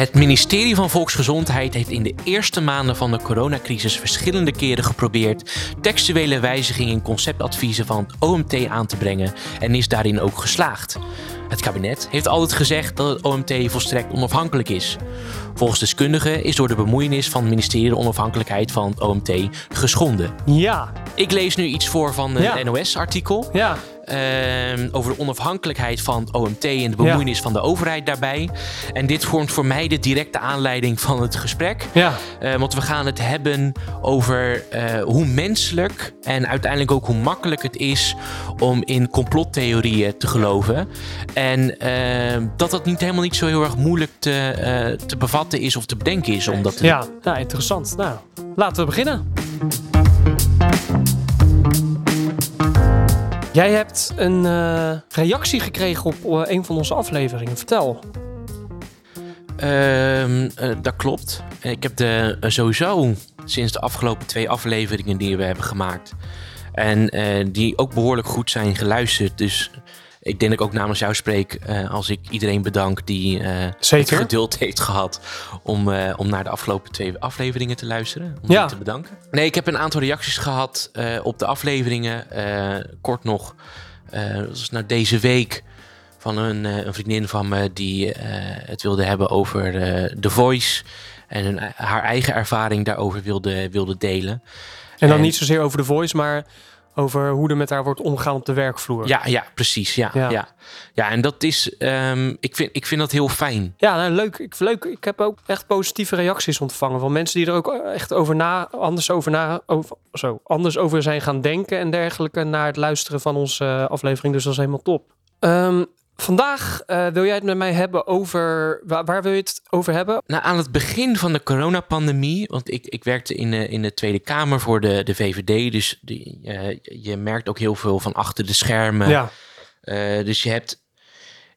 Het ministerie van Volksgezondheid heeft in de eerste maanden van de coronacrisis verschillende keren geprobeerd textuele wijzigingen in conceptadviezen van het OMT aan te brengen en is daarin ook geslaagd. Het kabinet heeft altijd gezegd dat het OMT volstrekt onafhankelijk is. Volgens deskundigen is door de bemoeienis van het ministerie de onafhankelijkheid van het OMT geschonden. Ja. Ik lees nu iets voor van een Ja. NOS-artikel Ja. Ehm, over de onafhankelijkheid van het OMT en de bemoeienis van de overheid daarbij. En dit vormt voor mij de directe aanleiding van het gesprek. Ja. Eh, want we gaan het hebben over eh, hoe menselijk en uiteindelijk ook hoe makkelijk het is om in complottheorieën te geloven. En eh, dat dat niet helemaal niet zo heel erg moeilijk te, eh, te bevatten is of te bedenken is. Om dat te Ja. Nou, interessant. Nou, laten we beginnen. Jij hebt een eh, reactie gekregen op eh, een van onze afleveringen. Vertel. Ehm, eh, dat klopt. Ik heb de, sowieso sinds de afgelopen twee afleveringen die we hebben gemaakt. En die ook behoorlijk goed zijn geluisterd. Dus ik denk dat ik ook namens jou spreek eh, als ik iedereen bedank die eh, het Zeker. geduld heeft gehad om, eh, om naar de afgelopen twee afleveringen te luisteren. Om Ja. te bedanken. Nee, ik heb een aantal reacties gehad eh, op de afleveringen. Kort nog, was nou deze week van een, een vriendin van me die het wilde hebben over The Voice. En hun, haar eigen ervaring daarover wilde, wilde delen. En dan En- niet zozeer over de voice, maar over hoe er met haar wordt omgegaan op de werkvloer. Ja, ja precies. Ja, Ja. ja. Ja. en dat is, ehm, ik, vind, ik vind dat heel fijn. Ja, nou, leuk. Ik, leuk. Ik heb ook echt positieve reacties ontvangen van mensen die er ook echt over na, anders over na, over, zo, anders over zijn gaan denken en dergelijke na het luisteren van onze eh, aflevering. Dus dat is helemaal top. Ehm, vandaag eh, wil jij het met mij hebben over waar, waar wil je het over hebben? Nou, aan het begin van de coronapandemie, want ik, ik werkte in de, in de Tweede Kamer voor de, de VVD, dus die, eh, je merkt ook heel veel van achter de schermen. Ja, Eh, dus je hebt.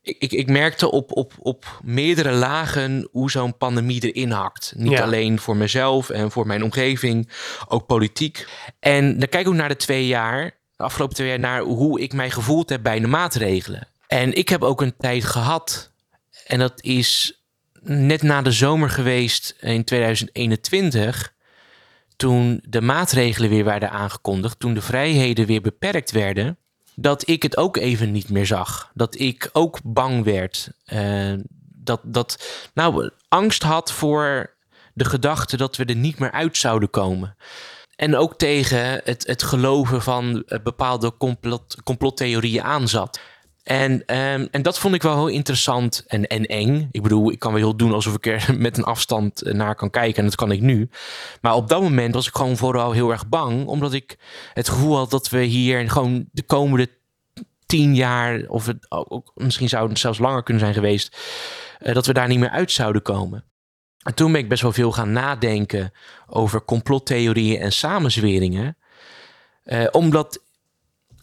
Ik, ik, ik merkte op, op, op meerdere lagen hoe zo'n pandemie erin hakt. Niet Ja. alleen voor mezelf en voor mijn omgeving, ook politiek. En dan kijk ik ook naar de twee jaar, de afgelopen twee jaar, naar hoe ik mij gevoeld heb bij de maatregelen. En ik heb ook een tijd gehad, en dat is net na de zomer geweest in 2021 toen de maatregelen weer werden aangekondigd, toen de vrijheden weer beperkt werden, dat ik het ook even niet meer zag. Dat ik ook bang werd. eh, dat, dat, nou, angst had voor de gedachte dat we er niet meer uit zouden komen. En ook tegen het, het geloven van bepaalde complot, complottheorieën aanzat. En, ehm, en dat vond ik wel heel interessant en, en eng. Ik bedoel, ik kan wel heel doen alsof ik er met een afstand naar kan kijken. En dat kan ik nu. Maar op dat moment was ik gewoon vooral heel erg bang. Omdat ik het gevoel had dat we hier gewoon de komende tien jaar... of het ook- misschien zou het zelfs langer kunnen zijn geweest... eh, dat we daar niet meer uit zouden komen. En toen ben ik best wel veel gaan nadenken over complottheorieën en samenzweringen. Eh, omdat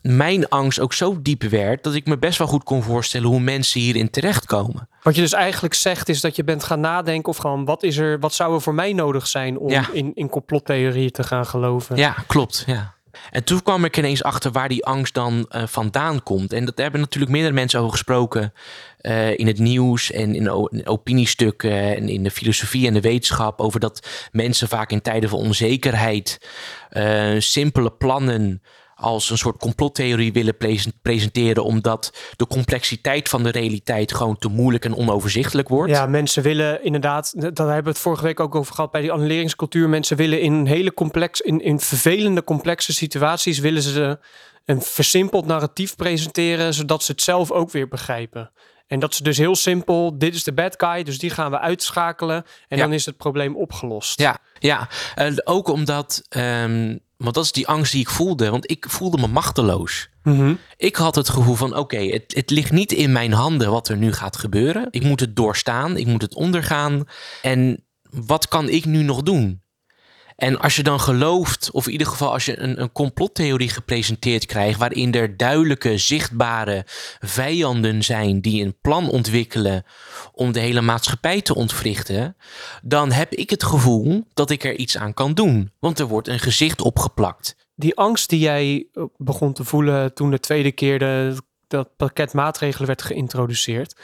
mijn angst ook zo diep werd dat ik me best wel goed kon voorstellen hoe mensen hierin terechtkomen. wat je dus eigenlijk zegt is dat je bent gaan nadenken of gewoon wat is er, wat zou er voor mij nodig zijn om Ja. in, in complottheorieën te gaan geloven? Ja, klopt. Ja. En toen kwam ik ineens achter waar die angst dan eh, vandaan komt. En dat hebben natuurlijk meerdere mensen over gesproken. eh, in het nieuws en in opiniestukken en in de filosofie en de wetenschap. Over dat mensen vaak in tijden van onzekerheid eh, simpele plannen als een soort complottheorie willen presen- presenteren. Omdat de complexiteit van de realiteit gewoon te moeilijk en onoverzichtelijk wordt. Ja, mensen willen inderdaad, daar hebben we het vorige week ook over gehad bij die annuleringscultuur. Mensen willen in hele complex, in, in vervelende, complexe situaties, willen ze een versimpeld narratief presenteren, zodat ze het zelf ook weer begrijpen. En dat is dus heel simpel, dit is de bad guy, dus die gaan we uitschakelen en Ja. dan is het probleem opgelost. Ja, ja. Eh, ook omdat, ehm, want dat is die angst die ik voelde, want ik voelde me machteloos. Mhm. Ik had het gevoel van, oké, het, het ligt niet in mijn handen wat er nu gaat gebeuren. Ik moet het doorstaan, ik moet het ondergaan. En wat kan ik nu nog doen? En als je dan gelooft, of in ieder geval als je een, een complottheorie gepresenteerd krijgt, waarin er duidelijke, zichtbare vijanden zijn die een plan ontwikkelen om de hele maatschappij te ontwrichten, dan heb ik het gevoel dat ik er iets aan kan doen. Want er wordt een gezicht opgeplakt. Die angst die jij eh, begon te voelen toen de tweede keer de, dat pakket maatregelen werd geïntroduceerd.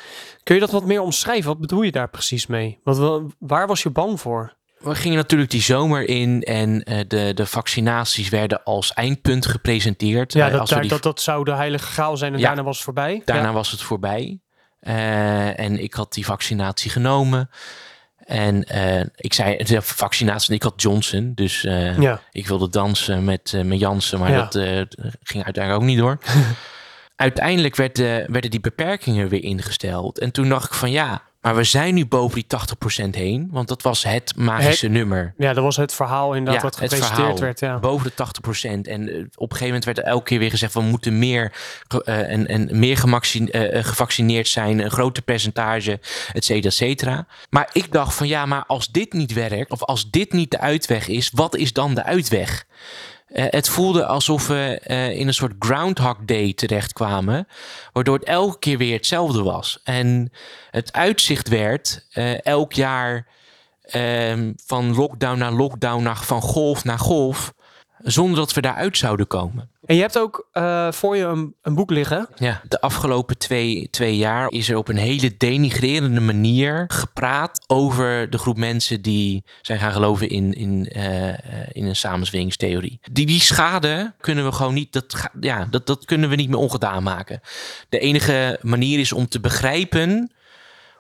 Kun je dat wat meer omschrijven? Wat bedoel je daar precies mee? Wat, waar was je bang voor? We gingen natuurlijk die zomer in en uh, de, de vaccinaties werden als eindpunt gepresenteerd. Ja, Uh, dat, als we daar, die- dat, dat zou de heilige graal zijn en Ja. daarna was het voorbij. Daarna Ja. was het voorbij. Eh, en ik had die vaccinatie genomen. En eh, ik zei, de vaccinatie, ik had Johnson. Dus eh, Ja. ik wilde dansen met, eh met Jansen, maar Ja. dat eh, ging uiteindelijk ook niet door. uiteindelijk werd, eh, werden die beperkingen weer ingesteld. En toen dacht ik van ja, maar we zijn nu boven die 80% heen. Want dat was het magische nummer. ja, dat was het verhaal inderdaad Ja, wat het gepresenteerd verhaal. werd. Ja. Boven de 80%. En eh, op een gegeven moment werd er elke keer weer gezegd: we moeten meer, eh, en, en meer eh, gevaccineerd zijn, een groter percentage, et cetera, et cetera. Maar ik dacht van ja, maar als dit niet werkt, of als dit niet de uitweg is, wat is dan de uitweg? Eh, het voelde alsof we eh, in een soort Groundhog Day terechtkwamen, waardoor het elke keer weer hetzelfde was. En het uitzicht werd eh, elk jaar ehm, van lockdown naar lockdown, naar, van golf naar golf, zonder dat we daaruit zouden komen. En je hebt ook eh, voor je een, boek liggen. Ja, de afgelopen twee, twee jaar is er op een hele denigrerende manier gepraat over de groep mensen die zijn gaan geloven in, in, eh, in een samenzweringstheorie. Die, die schade kunnen we gewoon niet, dat, ja, dat, dat kunnen we niet meer ongedaan maken. De enige manier is om te begrijpen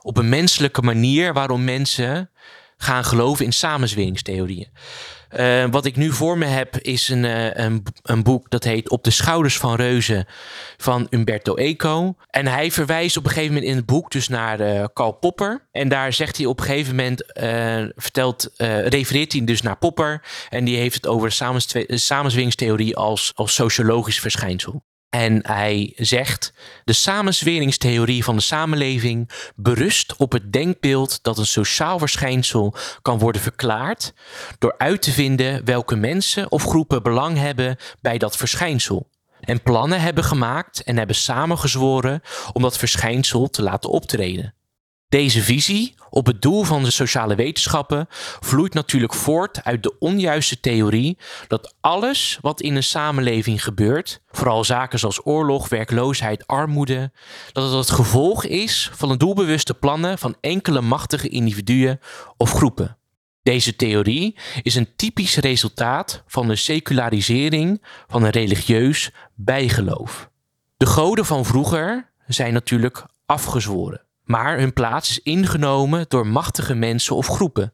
op een menselijke manier waarom mensen gaan geloven in samenzweringstheorieën. Eh, wat ik nu voor me heb is een, eh, een, een boek dat heet Op de schouders van reuzen van Umberto Eco. En hij verwijst op een gegeven moment in het boek dus naar eh Karl Popper. En daar zegt hij op een gegeven moment, vertelt, refereert hij dus naar Popper. En die heeft het over de samenzweringstheorie als, als sociologisch verschijnsel. En hij zegt: De samenzweringstheorie van de samenleving berust op het denkbeeld dat een sociaal verschijnsel kan worden verklaard door uit te vinden welke mensen of groepen belang hebben bij dat verschijnsel. En plannen hebben gemaakt en hebben samengezworen om dat verschijnsel te laten optreden. Deze visie op het doel van de sociale wetenschappen vloeit natuurlijk voort uit de onjuiste theorie dat alles wat in een samenleving gebeurt, vooral zaken zoals oorlog, werkloosheid, armoede, dat het het gevolg is van de doelbewuste plannen van enkele machtige individuen of groepen. Deze theorie is een typisch resultaat van de secularisering van een religieus bijgeloof. De goden van vroeger zijn natuurlijk afgezworen, maar hun plaats is ingenomen door machtige mensen of groepen.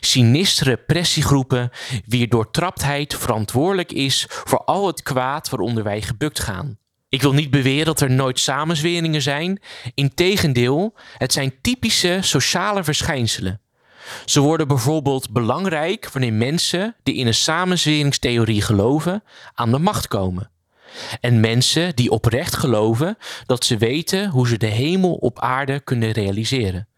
Sinistere pressiegroepen wier doortraptheid verantwoordelijk is voor al het kwaad waaronder wij gebukt gaan. Ik wil niet beweren dat er nooit samenzweringen zijn. Integendeel, het zijn typische sociale verschijnselen. Ze worden bijvoorbeeld belangrijk wanneer mensen die in een samenzweringstheorie geloven aan de macht komen. En mensen die oprecht geloven dat ze weten hoe ze de hemel op aarde kunnen realiseren.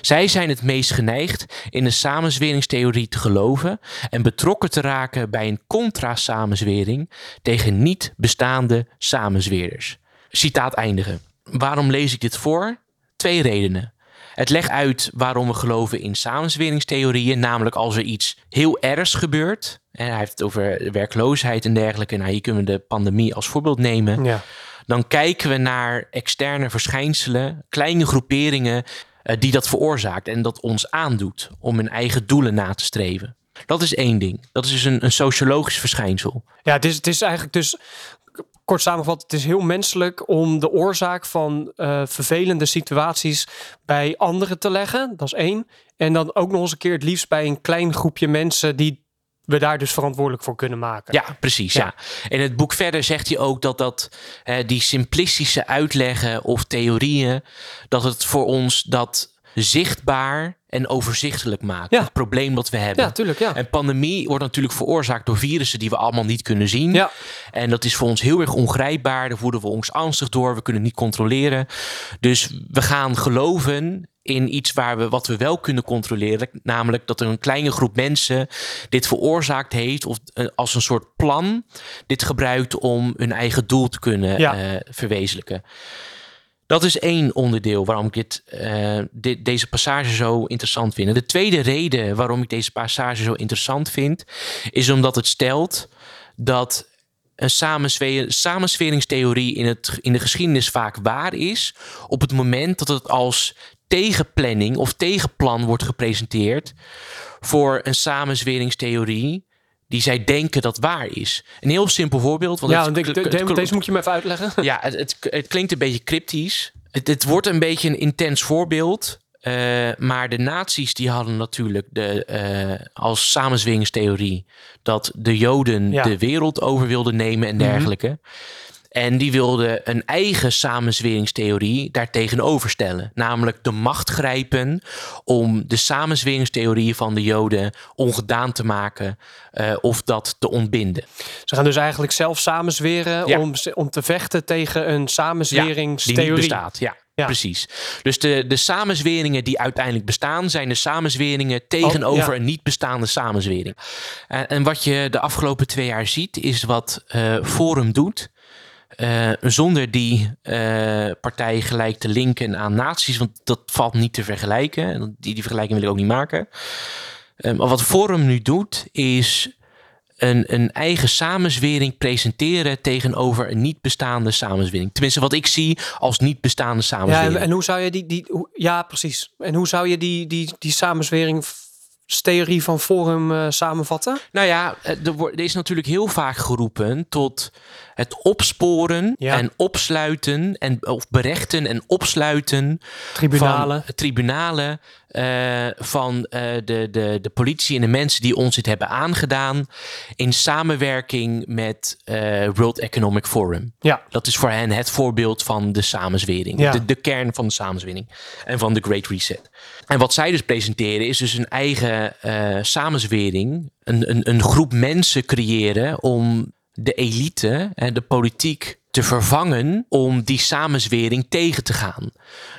Zij zijn het meest geneigd in een samenzweringstheorie te geloven en betrokken te raken bij een contra-samenzwering tegen niet bestaande samenzweerders. Citaat eindigen. Waarom lees ik dit voor? Twee redenen. Het legt uit waarom we geloven in samenzweringstheorieën, namelijk als er iets heel ergs gebeurt. En hij heeft het over werkloosheid en dergelijke. Nou, hier kunnen we de pandemie als voorbeeld nemen Ja. dan kijken we naar externe verschijnselen, kleine groeperingen eh, die dat veroorzaakt en dat ons aandoet om hun eigen doelen na te streven. Dat is één ding. Dat is dus een, een sociologisch verschijnsel. Ja, het is, het is eigenlijk dus, kort samengevat, het is heel menselijk om de oorzaak van eh, vervelende situaties bij anderen te leggen. Dat is één. En dan ook nog eens een keer het liefst bij een klein groepje mensen die we daar dus verantwoordelijk voor kunnen maken. Ja, precies. Ja. In het boek verder zegt hij ook dat, dat die simplistische uitleggen of theorieën, dat het voor ons dat zichtbaar en overzichtelijk maken. Ja. Het probleem dat we hebben. Ja, tuurlijk, ja. En pandemie wordt natuurlijk veroorzaakt door virussen die we allemaal niet kunnen zien. Ja. En dat is voor ons heel erg ongrijpbaar. Daar voelen we ons angstig door. We kunnen het niet controleren. Dus we gaan geloven in iets waar we wat we wel kunnen controleren, namelijk dat er een kleine groep mensen dit veroorzaakt heeft of eh, als een soort plan dit gebruikt om hun eigen doel te kunnen Ja. eh, verwezenlijken. Dat is één onderdeel waarom ik dit, eh, dit, deze passage zo interessant vind. De tweede reden waarom ik deze passage zo interessant vind, is omdat het stelt dat een samenswe- samensweringstheorie in, het, in de geschiedenis vaak waar is op het moment dat het als tegenplanning of tegenplan wordt gepresenteerd voor een samensweringstheorie die zij denken dat waar is. Een heel simpel voorbeeld. Want ja, het- ik- deze moet je me even uitleggen. ja, het, het, het klinkt een beetje cryptisch. Het, het wordt een beetje een intens voorbeeld. eh, maar de nazi's die hadden natuurlijk de, eh, als samenzweringstheorie dat de Joden Ja. de wereld over wilden nemen en dergelijke. En die wilden een eigen samenzweringstheorie daartegenover stellen. Namelijk de macht grijpen om de samenzweringstheorie van de Joden ongedaan te maken eh, of dat te ontbinden. Ze gaan dus eigenlijk zelf samenzweren Ja. om, om te vechten tegen een die samenzweringstheorie. niet bestaat. Ja, Ja. precies. Dus de, de samenzweringen die uiteindelijk bestaan, zijn de samenzweringen tegenover Oh, ja. een niet bestaande samenzwering. En, en wat je de afgelopen twee jaar ziet, is wat eh, Forum doet. Eh, zonder die eh, partij gelijk te linken aan naties, want dat valt niet te vergelijken. En Die, die vergelijking wil ik ook niet maken. Eh, maar wat Forum nu doet, is een, een eigen samenzwering presenteren tegenover een niet bestaande samenzwering. Tenminste, wat ik zie als niet bestaande Ja, samenzwering. en, en hoe zou je die, die hoe- ja, precies. En hoe zou je die, die, die samenzweringstheorie van Forum eh, samenvatten? Nou ja, eh, er, wordt, er is natuurlijk heel vaak geroepen tot het opsporen Ja. en opsluiten en of berechten en opsluiten Tribunalen. van tribunalen eh, van eh, de, de, de politie en de mensen die ons dit hebben aangedaan in samenwerking met World Economic Forum. Ja, Dat is voor hen het voorbeeld van de samenzwering. Ja. De, de kern van de samenzwering. En van de Great Reset. En wat zij dus presenteren is dus een eigen eh samenzwering. Een, een, een groep mensen creëren om de elite en de politiek te vervangen om die samenzwering tegen te gaan.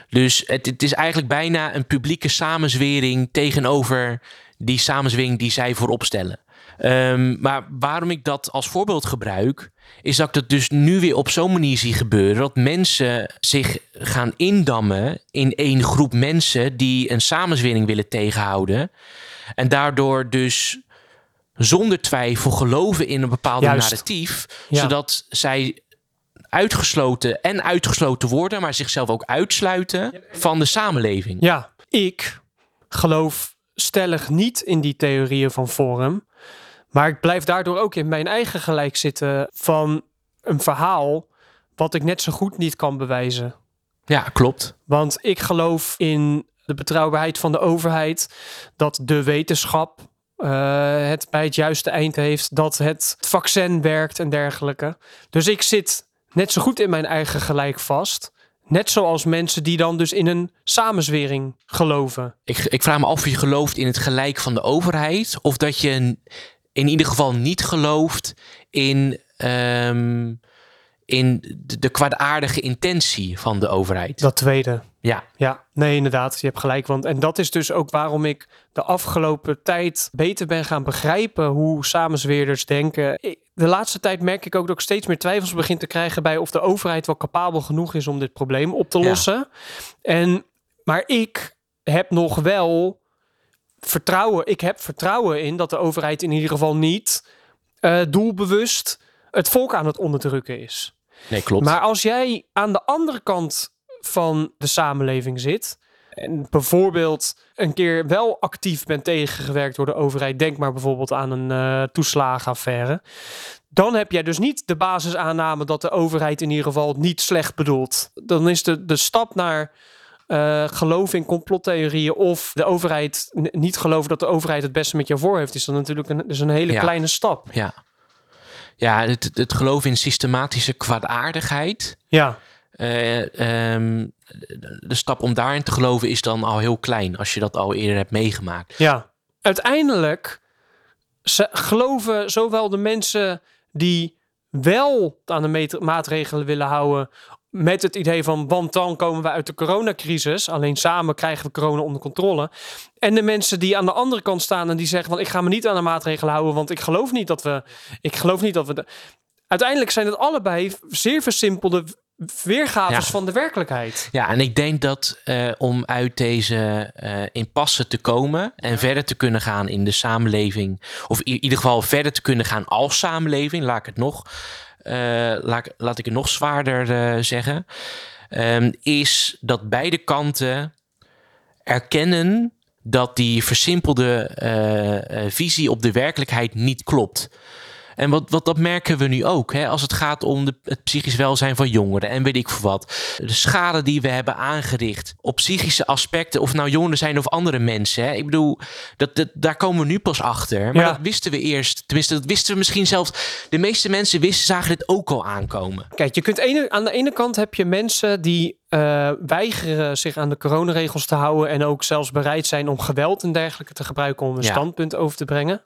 Dus het, het is eigenlijk bijna een publieke samenzwering tegenover die samenzwering die zij voorop stellen. Ehm, maar waarom ik dat als voorbeeld gebruik, is dat ik dat dus nu weer op zo'n manier zie gebeuren. Dat mensen zich gaan indammen in één groep mensen die een samenzwering willen tegenhouden. En daardoor dus zonder twijfel geloven in een bepaald narratief. Ja. Zodat zij uitgesloten en uitgesloten worden, maar zichzelf ook uitsluiten van de samenleving. ja. Ik geloof stellig niet in die theorieën van Forum. Maar ik blijf daardoor ook in mijn eigen gelijk zitten van een verhaal wat ik net zo goed niet kan bewijzen. Ja, klopt. Want ik geloof in de betrouwbaarheid van de overheid, dat de wetenschap eh, het bij het juiste eind heeft, dat het vaccin werkt en dergelijke. Dus ik zit net zo goed in mijn eigen gelijk vast. Net zoals mensen die dan dus in een samenzwering geloven. Ik, ik vraag me af of je gelooft in het gelijk van de overheid. Of dat je in ieder geval niet gelooft in, ehm, in de, de kwaadaardige intentie van de overheid. Dat tweede. Ja, Ja, nee, inderdaad. Je hebt gelijk. Want, en dat is dus ook waarom ik de afgelopen tijd beter ben gaan begrijpen hoe samenzweerders denken. De laatste tijd merk ik ook dat ik steeds meer twijfels begin te krijgen bij of de overheid wel capabel genoeg is om dit probleem op te Ja. lossen. En, maar ik heb nog wel vertrouwen. Ik heb vertrouwen in dat de overheid in ieder geval niet eh, doelbewust het volk aan het onderdrukken is. nee, klopt. Maar als jij aan de andere kant van de samenleving zit. En bijvoorbeeld een keer wel actief bent tegengewerkt door de overheid. Denk maar bijvoorbeeld aan een eh toeslagenaffaire. Dan heb jij dus niet de basisaanname dat de overheid in ieder geval het niet slecht bedoelt. Dan is de, de stap naar eh, geloof in complottheorieën of de overheid niet geloven dat de overheid het beste met jou voor heeft, is dan natuurlijk een, dus een hele Ja. kleine stap. ja, ja het, het geloof in systematische kwaadaardigheid. Ja, eh, ehm, de stap om daarin te geloven is dan al heel klein als je dat al eerder hebt meegemaakt. Ja, uiteindelijk ze geloven zowel de mensen die wel aan de maatregelen willen houden. Met het idee van, want dan komen we uit de coronacrisis. Alleen samen krijgen we corona onder controle. En de mensen die aan de andere kant staan en die zeggen van, ik ga me niet aan de maatregelen houden, want ik geloof niet dat we, ik geloof niet dat we. De... Uiteindelijk zijn het allebei zeer versimpelde weergaves Ja. van de werkelijkheid. Ja, en ik denk dat eh, om uit deze eh impasse te komen en verder te kunnen gaan in de samenleving, of in ieder geval verder te kunnen gaan als samenleving, laat ik het nog, laat, ik- laat ik het nog zwaarder eh, zeggen, ehm, is dat beide kanten erkennen dat die versimpelde eh, eh, visie op de werkelijkheid niet klopt. En wat, wat dat merken we nu ook. Hè? Als het gaat om de, het psychisch welzijn van jongeren en weet ik veel wat. De schade die we hebben aangericht op psychische aspecten. Of nou jongeren zijn of andere mensen. Hè? Ik bedoel, dat, dat, daar komen we nu pas achter. Maar Ja. dat wisten we eerst. Tenminste, dat wisten we misschien zelfs. De meeste mensen wisten, zagen dit ook al aankomen. Kijk, je kunt ene, aan de ene kant heb je mensen die eh, weigeren zich aan de coronaregels te houden en ook zelfs bereid zijn om geweld en dergelijke te gebruiken om een Ja. standpunt over te brengen.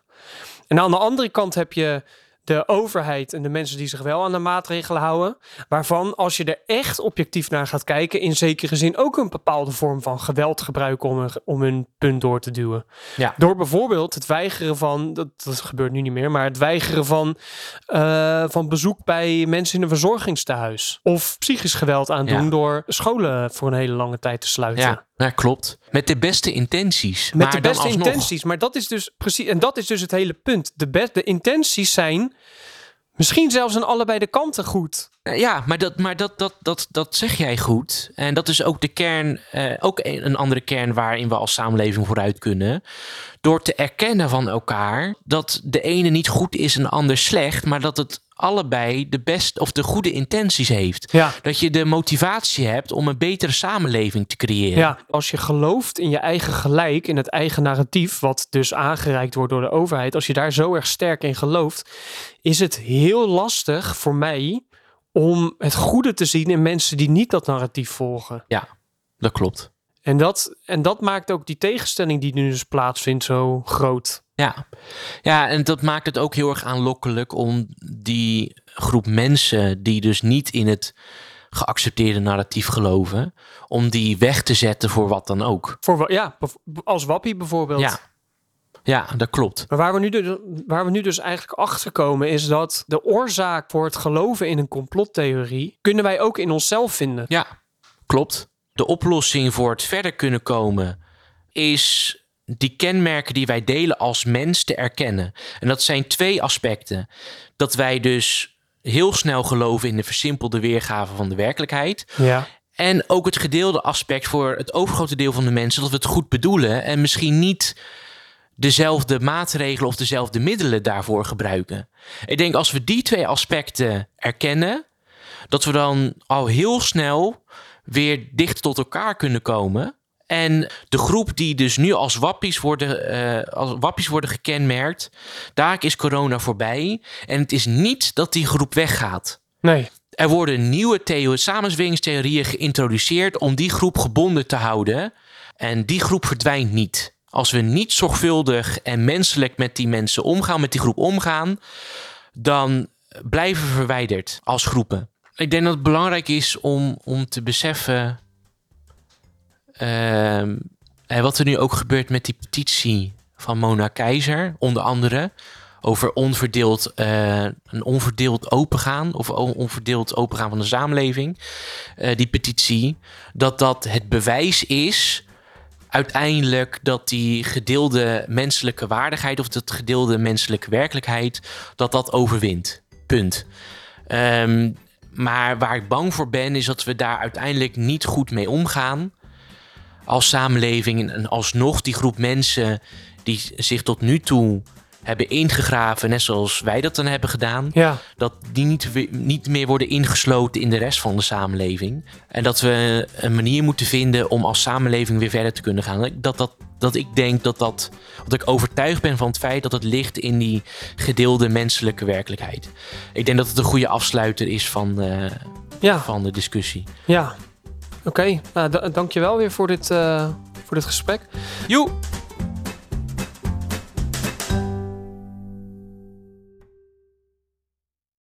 En aan de andere kant heb je de overheid en de mensen die zich wel aan de maatregelen houden, waarvan als je er echt objectief naar gaat kijken, in zekere zin ook een bepaalde vorm van geweld gebruiken om, een, om hun punt door te duwen. Ja. Door bijvoorbeeld het weigeren van, dat, dat gebeurt nu niet meer, maar het weigeren van, eh, van bezoek bij mensen in een verzorgingstehuis. Of psychisch geweld aandoen Ja. door scholen voor een hele lange tijd te sluiten. Ja, ja, klopt. Met de beste intenties. Met maar de beste alsnog- intenties. Maar dat is dus precies. En dat is dus het hele punt. De, be- de intenties zijn misschien zelfs aan allebei de kanten goed. Ja, maar, dat, maar dat, dat, dat, dat zeg jij goed. En dat is ook de kern, eh, ook een, een andere kern waarin we als samenleving vooruit kunnen. Door te erkennen van elkaar dat de ene niet goed is en de ander slecht, maar dat het allebei de best of de goede intenties heeft. Ja. Dat je de motivatie hebt om een betere samenleving te creëren. Ja, als je gelooft in je eigen gelijk, in het eigen narratief, wat dus aangereikt wordt door de overheid, als je daar zo erg sterk in gelooft, is het heel lastig voor mij om het goede te zien in mensen die niet dat narratief volgen. Dat klopt. En dat, en dat maakt ook die tegenstelling die nu dus plaatsvindt zo groot. Ja. ja, en dat maakt het ook heel erg aanlokkelijk om die groep mensen die dus niet in het geaccepteerde narratief geloven, om die weg te zetten voor wat dan ook. Voor, ja, als Wappie bijvoorbeeld. Ja, ja dat klopt. Maar waar we, nu dus, waar we nu dus eigenlijk achter komen is dat de oorzaak voor het geloven in een complottheorie kunnen wij ook in onszelf vinden. Ja, klopt. De oplossing voor het verder kunnen komen is die kenmerken die wij delen als mens te erkennen. En dat zijn twee aspecten. Dat wij dus heel snel geloven in de versimpelde weergave van de werkelijkheid. Ja. En ook het gedeelde aspect voor het overgrote deel van de mensen dat we het goed bedoelen en misschien niet dezelfde maatregelen of dezelfde middelen daarvoor gebruiken. Ik denk als we die twee aspecten erkennen, dat we dan al heel snel weer dicht tot elkaar kunnen komen. En de groep die dus nu als wappies worden, eh, als wappies worden gekenmerkt, daar is corona voorbij. En het is niet dat die groep weggaat. Nee. Er worden nieuwe theo- samenzweringstheorieën geïntroduceerd om die groep gebonden te houden. En die groep verdwijnt niet. Als we niet zorgvuldig en menselijk met die mensen omgaan, met die groep omgaan, dan blijven we verwijderd als groepen. Ik denk dat het belangrijk is om, om te beseffen. eh, wat er nu ook gebeurt met die petitie van Mona Keizer, onder andere over onverdeeld, eh, een onverdeeld opengaan of on- onverdeeld opengaan van de samenleving, eh, die petitie, dat dat het bewijs is uiteindelijk dat die gedeelde menselijke waardigheid of dat gedeelde menselijke werkelijkheid, dat dat overwint. Punt. Ehm, maar waar ik bang voor ben, is dat we daar uiteindelijk niet goed mee omgaan als samenleving en alsnog die groep mensen die zich tot nu toe hebben ingegraven, net zoals wij dat dan hebben gedaan, Ja. dat die niet, niet meer worden ingesloten in de rest van de samenleving. En dat we een manier moeten vinden om als samenleving weer verder te kunnen gaan. Dat, dat, dat ik denk dat dat, dat ik overtuigd ben van het feit dat het ligt in die gedeelde menselijke werkelijkheid. Ik denk dat het een goede afsluiter is van, eh, Ja, van de discussie. ja. Oké, nou, da- dankjewel weer voor dit, eh, voor dit gesprek. Joe!